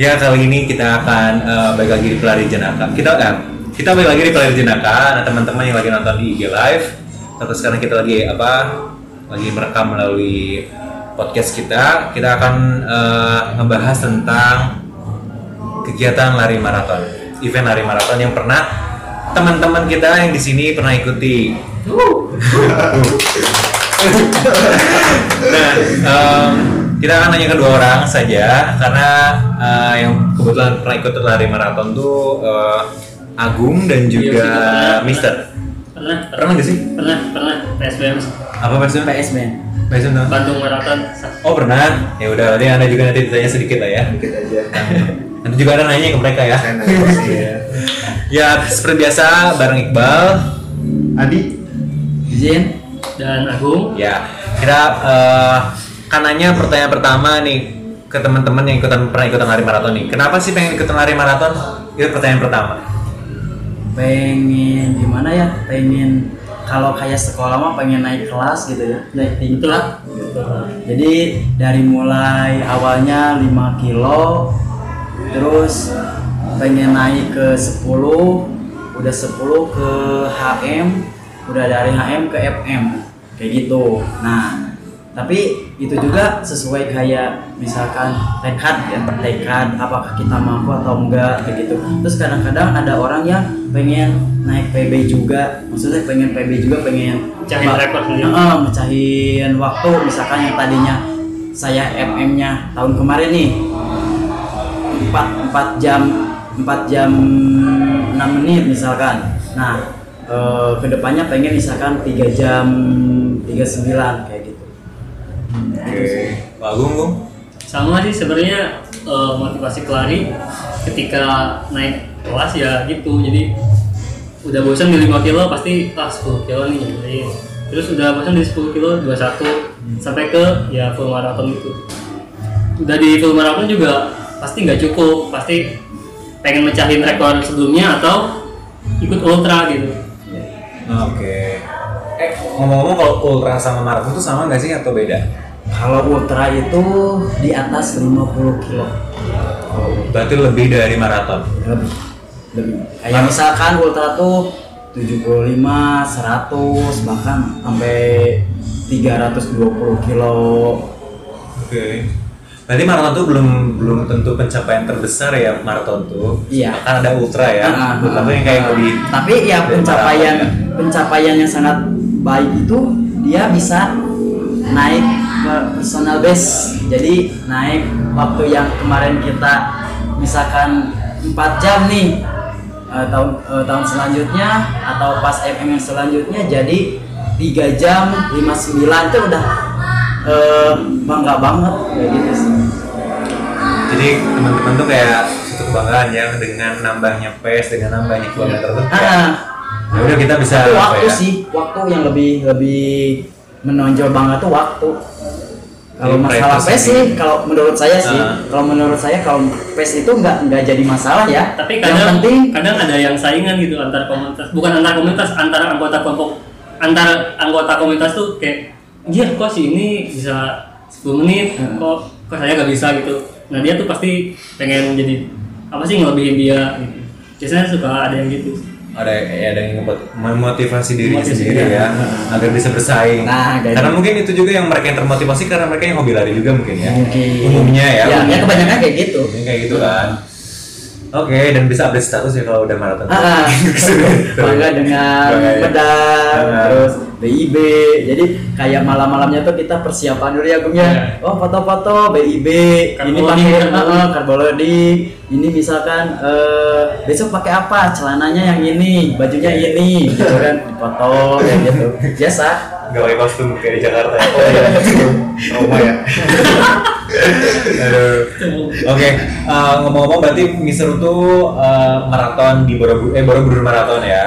ya kali ini kita akan uh, balik lagi di pelari jenaka. Kita eh, kita balik lagi di pelari jenaka. Nah teman-teman yang lagi nonton di IG live, atau sekarang kita lagi apa? Lagi merekam melalui podcast kita. Kita akan uh, ngebahas tentang kegiatan lari maraton, event lari maraton yang pernah teman-teman kita yang di sini pernah ikuti. nah, kita akan nanya ke dua orang saja karena uh, yang kebetulan pernah ikut lari maraton tuh uh, Agung dan juga Iya, Mister. pernah Pernah nggak sih? pernah pernah PSBM Apa? PSBN PSM tuh? Bandung Marathon Oh pernah? Ya udah, nanti anda juga nanti ditanya sedikit lah ya. dikit aja Nanti juga ada nanya ke mereka ya. Ya Ya seperti biasa bareng Iqbal. Adi izin dan Agung Ya kita uh, kan nanya pertanyaan pertama nih ke teman-teman yang ikutan pernah ikutan lari maraton nih. Kenapa sih pengen ikutan lari maraton? Itu pertanyaan pertama. pengen gimana ya pengen kalau kayak sekolah mah pengen naik kelas gitu ya naik tingkat gitu. jadi dari mulai awalnya 5 kilo terus pengen naik ke 10 udah 10 ke HM udah dari HM ke FM kayak gitu nah tapi itu juga sesuai kayak misalkan tekad ya tekad apakah kita mampu atau enggak kayak gitu terus kadang-kadang ada orang yang pengen naik PB juga maksudnya pengen PB juga pengen Mecahin rekor sendiri. Heeh, mecahin waktu misalkan yang tadinya saya FM nya tahun kemarin nih 4, 4 jam 4 jam 6 menit misalkan nah eh, ke depannya pengen misalkan 3 jam 39 kayak gitu Oke. Agung, Gung. sama sih sebenarnya eh, motivasi pelari ketika naik kelas ya gitu jadi udah bosan di 5 kilo pasti ah 10 kilo nih jadi terus udah bosan di 10 kilo 21 sampai ke ya full marathon itu udah di full marathon juga pasti nggak cukup pasti pengen mecahin rekor sebelumnya atau ikut ultra gitu Oke. Eh ngomong-ngomong kalau ultra sama maraton itu sama nggak sih atau beda? kalau ultra itu di atas 50 kilo Berarti lebih dari maraton. lebih lebih kayak misalkan ultra tuh 75 100 bahkan sampai 320 kilo Oke. Berarti maraton tuh belum belum tentu pencapaian terbesar ya maraton tuh. Iya. Kan ada ultra ya. Ah, ultra tuh yang kayak ah. lebih. tapi ya pencapaian maraton pencapaian yang sangat baik itu dia bisa naik ke personal best jadi naik waktu yang kemarin kita misalkan 4 jam nih eh, tahun eh, tahun selanjutnya atau pas FM yang selanjutnya jadi 3 jam 59 itu udah eh, bangga banget kayak gitu sih Jadi teman-teman tuh kayak suatu kebanggaan ya dengan nambahnya pace dengan nambahnya kilometer tuh. kayak, Ya udah kita bisa Tapi apa waktu ya? sih, waktu yang lebih lebih menonjol banget tuh waktu. Kalau masalah PES sih, kalau menurut saya sih, Ah. kalau menurut saya kalau PES itu nggak nggak jadi masalah ya. tapi yang kadang penting kadang ada yang saingan gitu antar komunitas bukan antar komunitas antar anggota kelompok antar anggota komunitas tuh kayak iya kok si ini bisa 10 menit Hmm. kok kok saya nggak bisa gitu nah dia tuh pasti pengen jadi apa sih ngelebihin dia gitu biasanya suka ada yang gitu ada ya ada yang memot- memotivasi diri Memotivasi sendiri diri. ya agar bisa bersaing. Nah, karena gitu. mungkin itu juga yang mereka yang termotivasi karena mereka yang hobi lari juga mungkin ya. mungkin Umumnya ya. ya, umumnya. ya kebanyakan kayak gitu. Mungkin kayak gitu kan. Oke, dan bisa update status ya kalau udah maraton. Ah, bangga dengan Bangga ya. medal, Ah. terus BIB. Jadi kayak malam-malamnya tuh kita persiapan dulu ya, Gung ya. Iya. Oh, foto-foto BIB, ini pakai uh, karboloding. Ini misalkan eh, besok pakai apa? Celananya yang ini, bajunya ini, gitu kan, dipoto kayak gitu. Biasa. Gak pakai kostum kayak di Jakarta ya. oh iya trauma ya Aduh. Oke, eh, ngomong-ngomong berarti Mister tuh eh, maraton di Borobudur eh Borobudur maraton ya.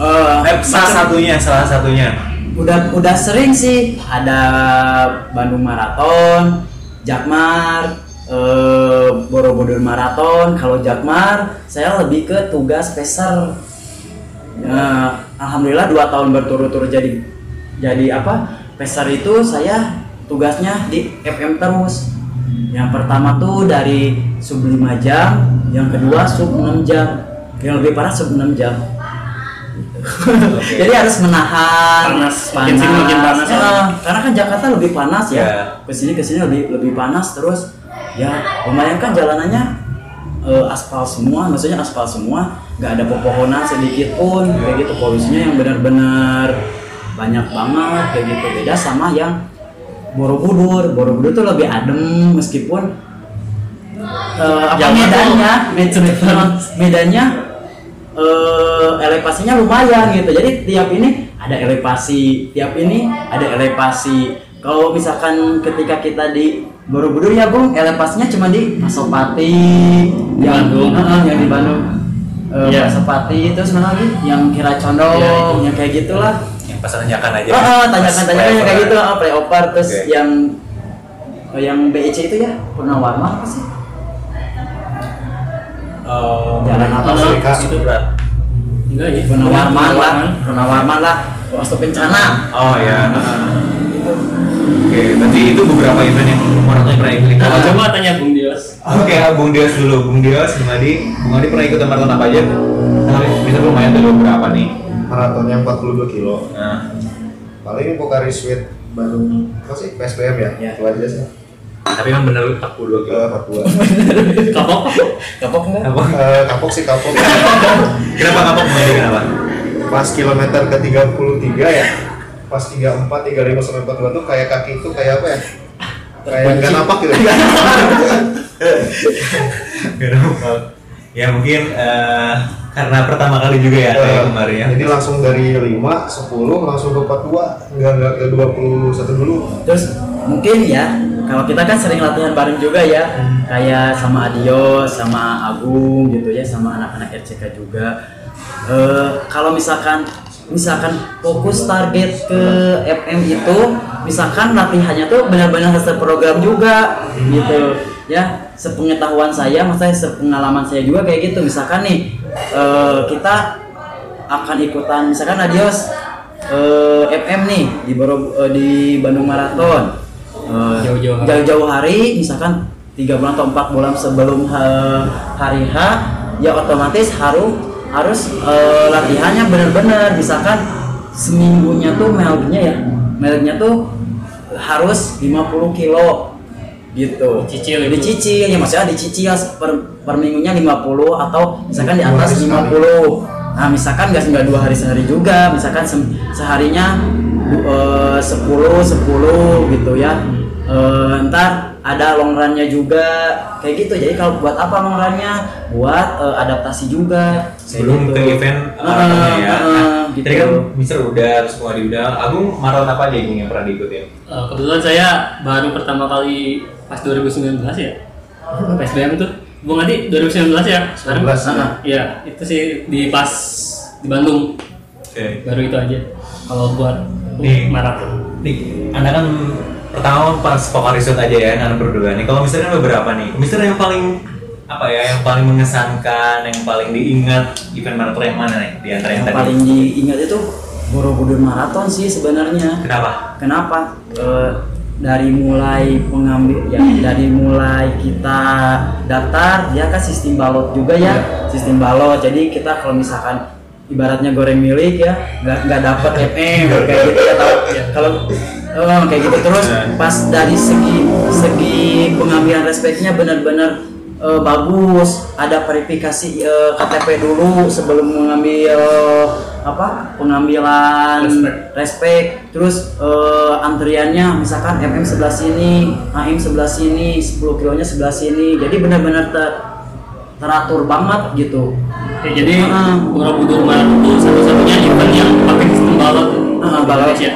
Eh, Eh, salah satunya, salah satunya. udah udah sering sih ada Bandung Marathon, Jakmar, eh, Borobudur Marathon. Kalau Jakmar, saya lebih ke tugas peser. Nah, Alhamdulillah dua tahun berturut-turut jadi jadi apa? Peser itu saya tugasnya di FM terus. Yang pertama tuh dari sub 5 jam, yang kedua sub 6 jam. Yang lebih parah sub 6 jam. Jadi harus menahan Panas, makin sini makin panas. Ya, karena kan Jakarta lebih panas ya. Ya. Ke sini ke sini lebih lebih panas terus. Ya lumayan kan jalanannya eh, aspal semua, maksudnya aspal semua, nggak ada pepohonan sedikit pun, kayak gitu polusinya yang benar-benar banyak banget kayak gitu beda sama yang Borobudur. Borobudur tuh lebih adem meskipun eh, apa Jawa medannya, med- medannya eh elevasinya lumayan gitu. Jadi tiap ini ada elevasi, tiap ini ada elevasi. Kalau misalkan ketika kita di Borobudur ya Bung, elevasinya cuma di Pasopati, yang Bandung. Heeh, yang di Bandung. Eh, Iya. Pasopati terus mana lagi? Yang Kira Condong, itu. yang kayak gitulah. Pas tanyakan aja. Oh, oh, Pas tanyakan-tanyakan yang kayak gitu, oh, playover terus Oke. yang oh, yang BEC itu ya, Purnawarman apa sih? Oh, Jalan apa sih? Itu berat. Enggak ya. Purnawarman lah, Purnawarman lah, waktu bencana. Oh ya. Oke, berarti itu beberapa event yang orang pernah ikut. Nah, coba tanya Bung Dios. Oke, Bung Dias dulu. Bung Dias, Bung Adi. Bung Adi pernah ikut maraton apa aja? Nah, bisa lumayan tuh beberapa nih. Maratonnya 42 kilo. Nah, Paling Pokari Sweet Bandung apa sih PSBM ya? Ya. Itu aja sih. tapi memang bener 42 Ke kilo. 42. Kapok. Kapok enggak? Apa? Eh, kapok sih kapok. Kenapa kapok Adi kenapa? Pas kilometer ke 33 ya. Pas 34, 35 sampai 42 tuh kayak kaki itu kayak apa ya? Kayak nggak napak gitu. Gak nampak. Ya mungkin eh, karena pertama kali juga ya Eh, kemarin ya. Jadi langsung dari 5, 10 langsung ke 42, enggak enggak ke 21 dulu. Terus mungkin ya kalau kita kan sering latihan bareng juga ya. Kayak sama Adio sama Agung gitu ya sama anak-anak RCK juga. Eh, kalau misalkan misalkan fokus target ke FM itu misalkan latihannya tuh benar-benar harus terprogram juga gitu ya sepengetahuan saya maksudnya sepengalaman saya juga kayak gitu. Misalkan nih eh, kita akan ikutan misalkan Adios eh, FM nih di Boro, eh, di Bandung Marathon. Jauh-jauh hari. jauh-jauh hari misalkan tiga bulan atau empat bulan sebelum ha- hari H ya otomatis harus harus eh, latihannya benar-benar. Misalkan seminggunya tuh meldnya ya meldnya tuh harus 50 kilo gitu Dicicil itu. dicicil ya maksudnya dicicil per, per minggunya 50 atau misalkan di atas hari sekali. 50 nah misalkan nggak nggak dua hari sehari juga misalkan se- seharinya eh, 10 10 gitu ya Eh, ntar ada long run-nya juga kayak gitu jadi kalau buat apa long run-nya buat eh, adaptasi juga Sebelum gitu. ke event Eh, maratonnya ya. eh, Nah, gitu. Tadi kan Mister udah, terus Bung Adi udah. Agung maraton apa aja yang pernah diikutin? Eh, kebetulan saya baru pertama kali pas 2019 ya. PSBM itu. Bung Adi 2019 ya? Sekarang 19, Ah, Iya, itu sih di pas di Bandung. Oke. Baru itu aja. Kalau buat Nih. maraton. Nih, Anda kan pertama pas Pokari Shoot aja ya, Anda berdua nih. Kalau kan beberapa nih. Mister yang paling apa ya, yang paling mengesankan, yang paling diingat event maraton yang mana nih di antara yang yang tadi? paling diingat itu Borobudur Marathon sih sebenarnya Kenapa? Kenapa? Eh, dari mulai pengambil ya dari mulai kita daftar dia kan sistem balot juga ya sistem balot jadi kita kalau misalkan ibaratnya goreng milik ya nggak nggak dapat FM kayak gitu ya tahu kalau eh, kayak gitu terus pas dari segi segi pengambilan respeknya benar-benar eh, bagus ada verifikasi eh, KTP dulu sebelum mengambil apa pengambilan Respek. terus eh, antriannya misalkan MM sebelah sini AM sebelah sini 10 kilonya sebelah sini jadi benar-benar ter- teratur banget gitu Ya, jadi. Borobudur Marathon itu satu-satunya event yang pakai sistem balot. Indonesia.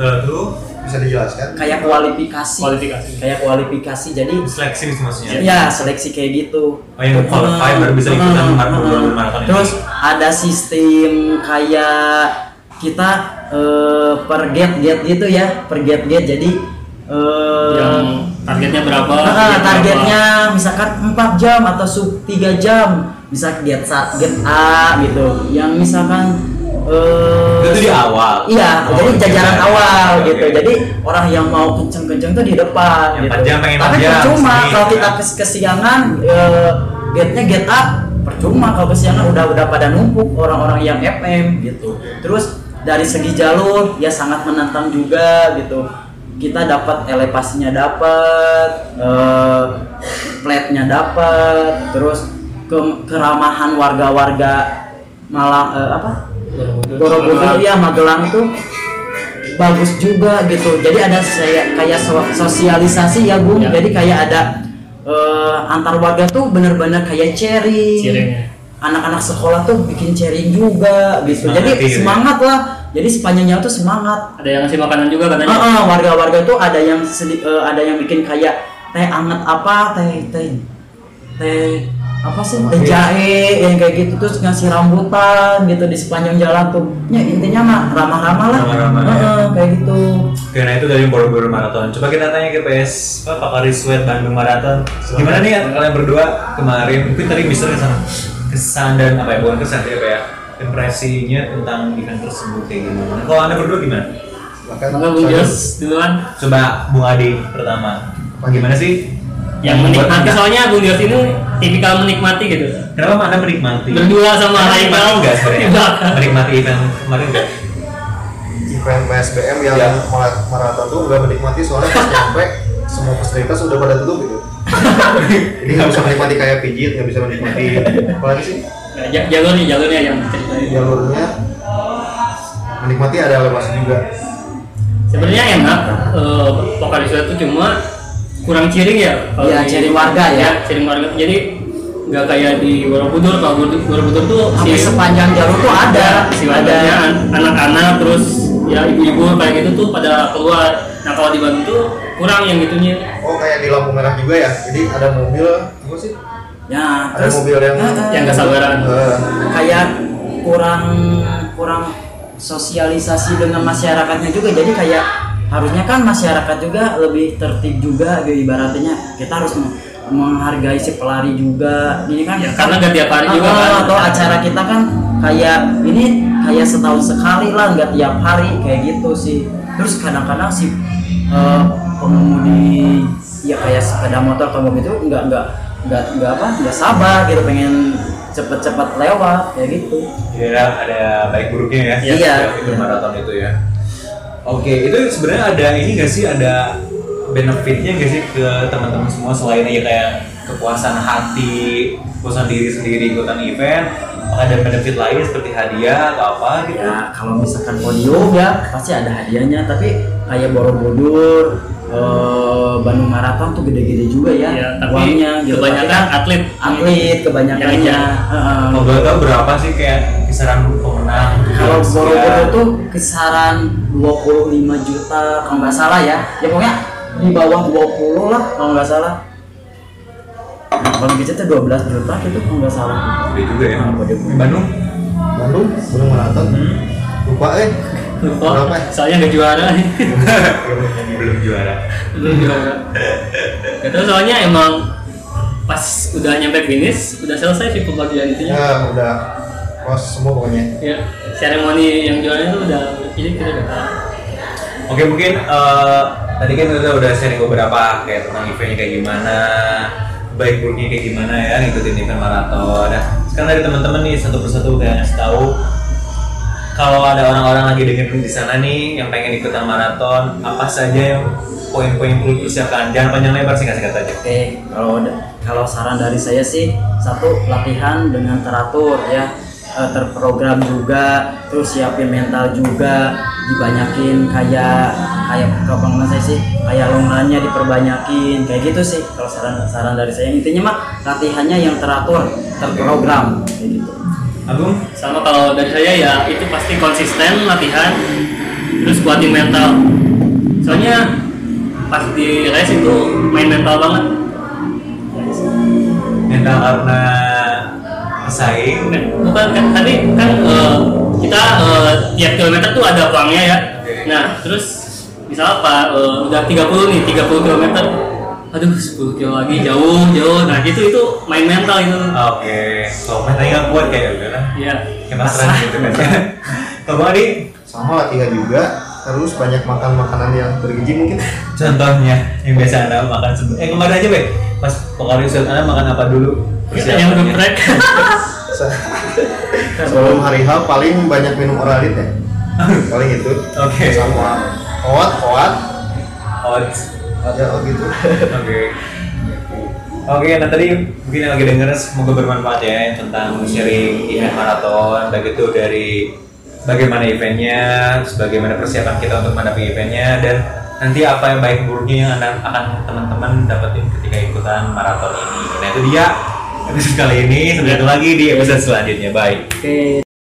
Lalu Bisa dijelaskan? kayak kualifikasi Kualifikasi. kayak kualifikasi jadi seleksi maksudnya. ya seleksi kayak gitu Oh, yang qualify baru bisa ikutan maraton ini. terus ada sistem kayak kita eh, per gate gate gitu ya per gate gate jadi eh, Yang targetnya berapa? Target targetnya misalkan 4 jam atau sub 3 jam bisa gate sa- gate A gitu yang misalkan eh, Itu di awal. Iya, Oh, jadi jajaran jajaran. awal Oke, gitu. Jadi orang yang mau kenceng-kenceng tuh di depan Yang gitu. jam pengen Tapi jam, percuma kalau kita ya. kes kesiangan eh, gate-nya gate up, percuma kalau kesiangan udah udah pada numpuk orang-orang yang FM gitu. Terus dari segi jalur ya sangat menantang juga gitu. Kita dapat elevasinya dapat, eh, plate-nya dapat, terus ke- keramahan warga-warga Malang eh, apa? Borobudur ya Magelang itu bagus juga gitu. Jadi ada saya kayak so- sosialisasi ya Bung. Ya. Jadi kayak ada eh, antar warga tuh bener-bener kayak sharing. Sharingnya. Anak-anak sekolah tuh bikin sharing juga gitu. Semangat Jadi gitu ya. semangat lah. Jadi sepanjang jalan tuh semangat. Ada yang ngasih makanan juga katanya. Ah, ah, warga-warga tuh ada yang eh, ada yang bikin kayak teh anget apa teh teh teh apa sih teh jahe yang kayak gitu terus ngasih rambutan gitu di sepanjang jalan tuh ya intinya mah ramah-ramah lah Ramah-ramah, ya. Heeh, kayak gitu Oke, nah itu dari Borobudur Marathon. Coba kita tanya ke PS apa Pak Kariswet Bandung Marathon. Gimana nih kalian berdua kemarin? Mungkin tadi bisa kesan, kesan dan apa ya? Bukan kesan ya, apa ya? Impresinya tentang event tersebut kayak gimana? Kalau anda berdua gimana? Bahkan Maka Bung Jos duluan Coba Bung Adi pertama. Gimana sih? Yang menikmati soalnya Bung Jos ini tipikal menikmati gitu. Kenapa anda menikmati? Berdua sama menikmati enggak sebenarnya? Menikmati event kemarin enggak? event PSBM yang Ya. mara- maraton tuh nggak menikmati soalnya pas nyampe semua fasilitas udah pada tutup gitu jadi nggak bisa menikmati kayak pijit nggak bisa menikmati apa lagi sih Nah, ja- jalurnya jalurnya yang ceritain. jalurnya menikmati ada elevasi juga Sebenarnya enak. Eh, vokalis itu cuma kurang ciring ya. kalau Iya, ciring warga ya. ciring warga. Jadi nggak kayak di Borobudur. Kalau Borobudur Borobudur tuh Hampir sepanjang jalur tuh ada si ada anak-anak terus ya ibu-ibu kayak gitu tuh pada keluar. Nah kalau di Bandung tuh kurang yang gitunya. oh kayak di lampu merah juga ya jadi ada mobil apa sih ya ada mobil yang Heeh. Yang nggak sabaran. Eh, kayak kurang kurang sosialisasi dengan masyarakatnya juga jadi kayak harusnya kan masyarakat juga lebih tertib juga gitu ibaratnya kita harus meng- menghargai si pelari juga ini kan Ya, karena nggak tiap hari juga Ah, kan. atau acara kita kan kayak ini kayak setahun sekali lah nggak tiap hari kayak gitu sih terus kadang-kadang si eh, pengemudi ya kayak sepeda motor atau mobil itu nggak nggak nggak nggak apa nggak sabar gitu pengen cepet-cepet lewat kayak gitu Ya ada baik buruknya ya. Iya. setiap Itu maraton itu ya. Oke, itu sebenarnya ada ini gak sih ada benefitnya gak sih ke teman-teman semua selain aja kayak kepuasan hati, kepuasan diri sendiri ikutan event, apakah ada benefit lain seperti hadiah atau apa gitu? ya kalau misalkan podium ya pasti ada hadiahnya tapi kayak Borobudur eh, Bandung Marathon tuh gede-gede juga ya, Ya, tapi uangnya gitu kebanyakan Tapi kan atlet. atlet kebanyakannya Yang. Kalau boleh tahu berapa sih kayak kisaran pemenang? Kalau Sekian. Borobudur tuh kisaran 25 juta kalau nggak salah ya. Ya pokoknya di bawah 20 lah kalau nggak salah. Kalau gitu tuh 12 juta gitu kalau nggak salah. Gede juga ya. Nah. Bandung? Bandung belum maraton Hmm. lupa eh Oh, Berapa ya? soalnya nggak juara nih. Belum juara. Belum juara. Gak soalnya emang pas udah nyampe finish udah selesai sih pembagian itu ya udah kos semua pokoknya ya seremoni yang juara itu udah jadi kita udah tahu Oke mungkin eh, tadi kan kita udah sharing beberapa kayak tentang eventnya kayak gimana, baik buruknya kayak gimana ya ngikutin event maraton. Nah sekarang dari teman-teman nih satu persatu kayak ngasih tahu kalau ada orang-orang lagi dengerin di sana nih yang pengen ikutan maraton, apa saja yang poin-poin perlu dipersiapkan? Jangan panjang lebar sih kasih kata aja. Oke, kalau kalau saran dari saya sih satu latihan dengan teratur ya. Eh, terprogram juga, terus siapin mental juga, dibanyakin kayak kayak kebangunan saya sih, kayak longannya diperbanyakin, kayak gitu sih. Kalau saran saran dari saya intinya mah latihannya yang teratur, terprogram kayak gitu. Agung? sama kalau dari saya ya itu pasti konsisten latihan terus kuatin mental soalnya pas di race itu main mental banget Mental karena pesaing. bukan kan tadi kan eh, kita eh, tiap kilometer tuh ada pelangnya ya. Nah terus misal apa eh, udah 30 nih 30 kilometer aduh 10 kilo lagi jauh jauh. Nah gitu itu main mental itu. Oke, kalau mentalnya nggak kuat kayak udah lah. ya Kayak pasrah. gitu kan. Kalau Adi, sama latihan juga. Terus banyak makan makanan yang bergizi mungkin. Contohnya yang biasa anda makan sebelum eh kemarin aja be. Pas set anda makan apa dulu yang geprek. Se- sebelum hari H paling banyak minum oralit ya. Paling itu. Oke. sama. Kuat kuat Oats. ya oh gitu. Oke. Oke, nah tadi mungkin yang lagi denger semoga bermanfaat ya tentang sharing event maraton, baik itu dari bagaimana eventnya, bagaimana persiapan kita untuk menghadapi eventnya, dan nanti apa yang baik buruknya yang akan teman-teman dapetin ketika ikutan maraton ini. Nah itu dia episode kali ini, sampai ketemu lagi di episode selanjutnya. Bye. Oke.